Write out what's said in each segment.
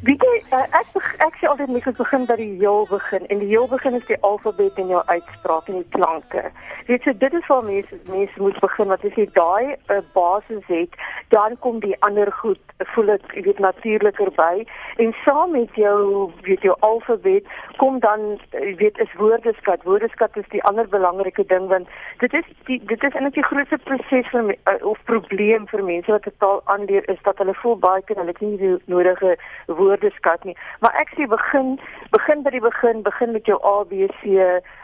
Weet jy, uh, ek ek sê altyd mense begin by die heel begin en die heel begin is die alfabet en jou uitspraak en die klanke. Weet jy, dit is waar mense mense moet begin want as jy daai 'n uh, eh, basis het, dan kom die ander goed voel ek weet natuurliker by en saam met jou weet jou alfabet kom dan weet is woordeskat. Woordeskat is die ander belangrike ding want dit is die dit is eintlik die grootste proses vir uh, of probleem vir mense wat 'n taal aanleer is dat hulle voel baie kan hulle nie die nodige woordeskat nie. Maar ek sê begin begin by die begin, begin met jou ABC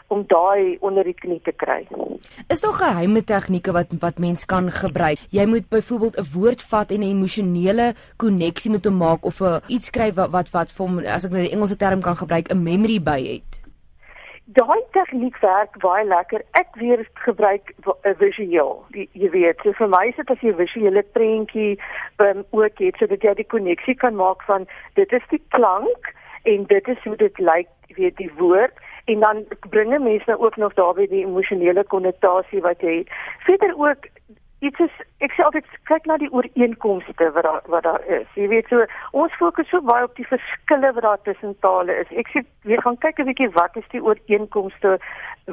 om daai onder die knie te kry. Is daar geheime tegnieke wat wat mens kan gebruik? Jy moet byvoorbeeld 'n woord vat en 'n emosionele koneksie met hom maak of 'n iets skryf wat wat wat vir hom as ek nou die Engelse term kan gebruik, 'n memory by het. Daai tegniek werk baie lekker. Ek weer gebruik 'n visueel. Die, jy weet, so vir my is dit as jy 'n visuele prentjie um, ook het sodat jy die koneksie kan maak van dit is die klank en dit is hoe dit lyk, weet, die woord en dan bringe mense nou ook nog daarbey die emosionele konnotasie wat jy het. Verder ook iets is ek sê altyd kyk na die ooreenkomste wat daar wat daar is. Jy weet so ons fokus so baie op die verskille wat daar tussen tale is. Ek sê weer gaan kyk 'n bietjie wat is die ooreenkomste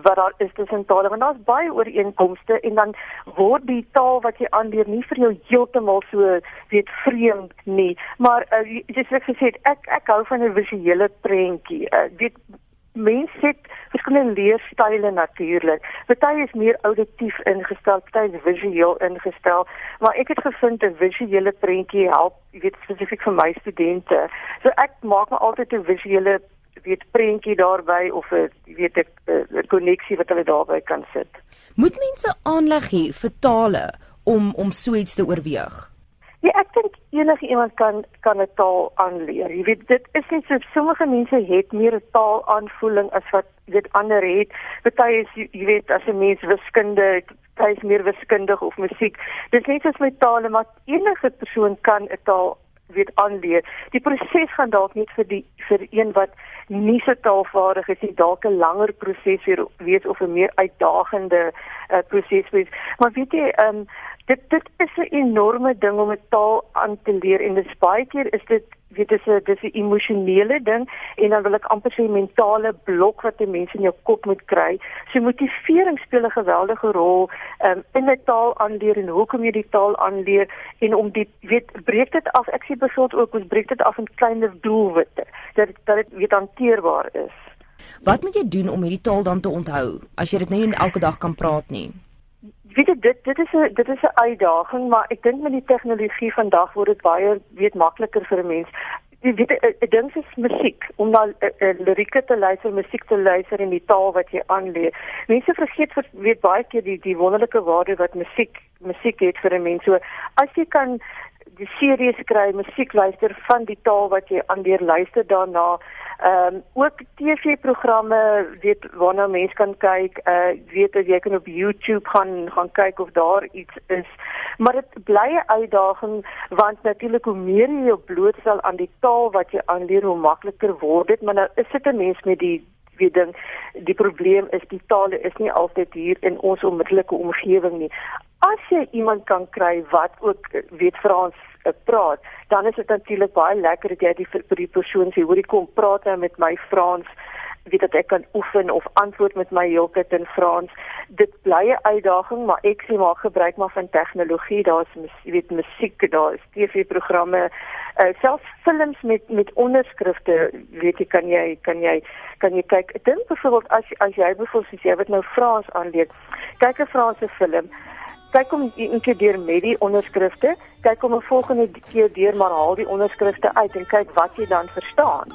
wat daar is tussen tale want daar's baie ooreenkomste en dan word die taal wat jy aanleer nie vir jou heeltemal so weet vreemd nie. Maar uh, dis ek gesê ek ek hou van 'n visuele prentjie. Uh, dit mense het verskillende leerstyle natuurlik. Party is meer auditief ingestel, party is visueel ingestel, maar ek het gevind 'n visuele prentjie help, jy weet spesifiek vir my studente. So ek maak maar altyd 'n visuele weet prentjie daarby of 'n weet 'n koneksie wat hulle daarby kan sit. Moet mense aanleg hê vir tale om om so iets te oorweeg? Enige iemand kan kan 'n taal aanleer. Jy weet dit is net so sommige mense het meer 'n taal aanvoeling as wat weet ander het. Party is jy weet as 'n mens wiskunde, party is meer wiskundig of musiek. Dit is net soos met tale, maar enige persoon kan 'n taal weet aanleer. Die proses gaan dalk net vir die vir een wat nie so taalvaardig is, dalk 'n langer proses weer wees of 'n meer uitdagende uh, proses wees. Maar weet jy, ehm um, dit dit is 'n enorme ding om 'n taal aan te leer en dit baie keer is dit weet dis 'n dis 'n emosionele ding en dan wil ek amper sê mentale blok wat die mense in jou kop moet kry. So motivering speel 'n geweldige rol um, in 'n taal aanleer en hoekom jy die taal aanleer en om dit weet breek dit af. Ek sê besoek ook ons breek dit af in kleiner doelwitte dat dat dit weet hanteerbaar is. Wat moet jy doen om hierdie taal dan te onthou as jy dit nie elke dag kan praat nie? Weet jy dit dit is 'n dit is 'n uitdaging maar ek dink met die tegnologie vandag word dit baie weet makliker vir 'n mens. Jy weet ek dink is musiek om na lirieke te luister musiek te luister in die taal wat jy aanleer. Mense vergeet vir, weet baie keer die die wonderlike waarde wat musiek musiek het vir 'n mens. So as jy kan die series kry musiek luister van die taal wat jy aanleer luister daarna Ehm um, ook TV-programme weet waarna mense kan kyk. Uh weet as jy kan op YouTube gaan gaan kyk of daar iets is. Maar dit bly 'n uitdaging want natuurlik hoe meer jy jou blootstel aan die taal wat jy aanleer, hoe makliker word dit. Maar nou is dit 'n mens met die wie ding die probleem is die tale is nie altyd hier in ons onmiddellike omgewing nie. As jy iemand kan kry wat ook weet Frans praat, dan is dit natuurlik baie lekker dat jy die vir die persoon sê, hoor kom praat nou met my Frans weet dat ek kan oefen of antwoord met my heeltyd in Frans. Dit bly 'n uitdaging, maar ek sê maar gebruik maar van tegnologie. Daar's jy weet musiek, daar is TV-programme, uh, selfs films met met onderskrifte. Weet jy kan jy kan jy kan jy kyk. Ek dink byvoorbeeld as as jy byvoorbeeld sê jy het nou Frans aanleer. Kyk 'n Franse film kyk hom een keer deur met die onderskrifte, kyk hom 'n volgende keer deur maar haal die onderskrifte uit en kyk wat jy dan verstaan.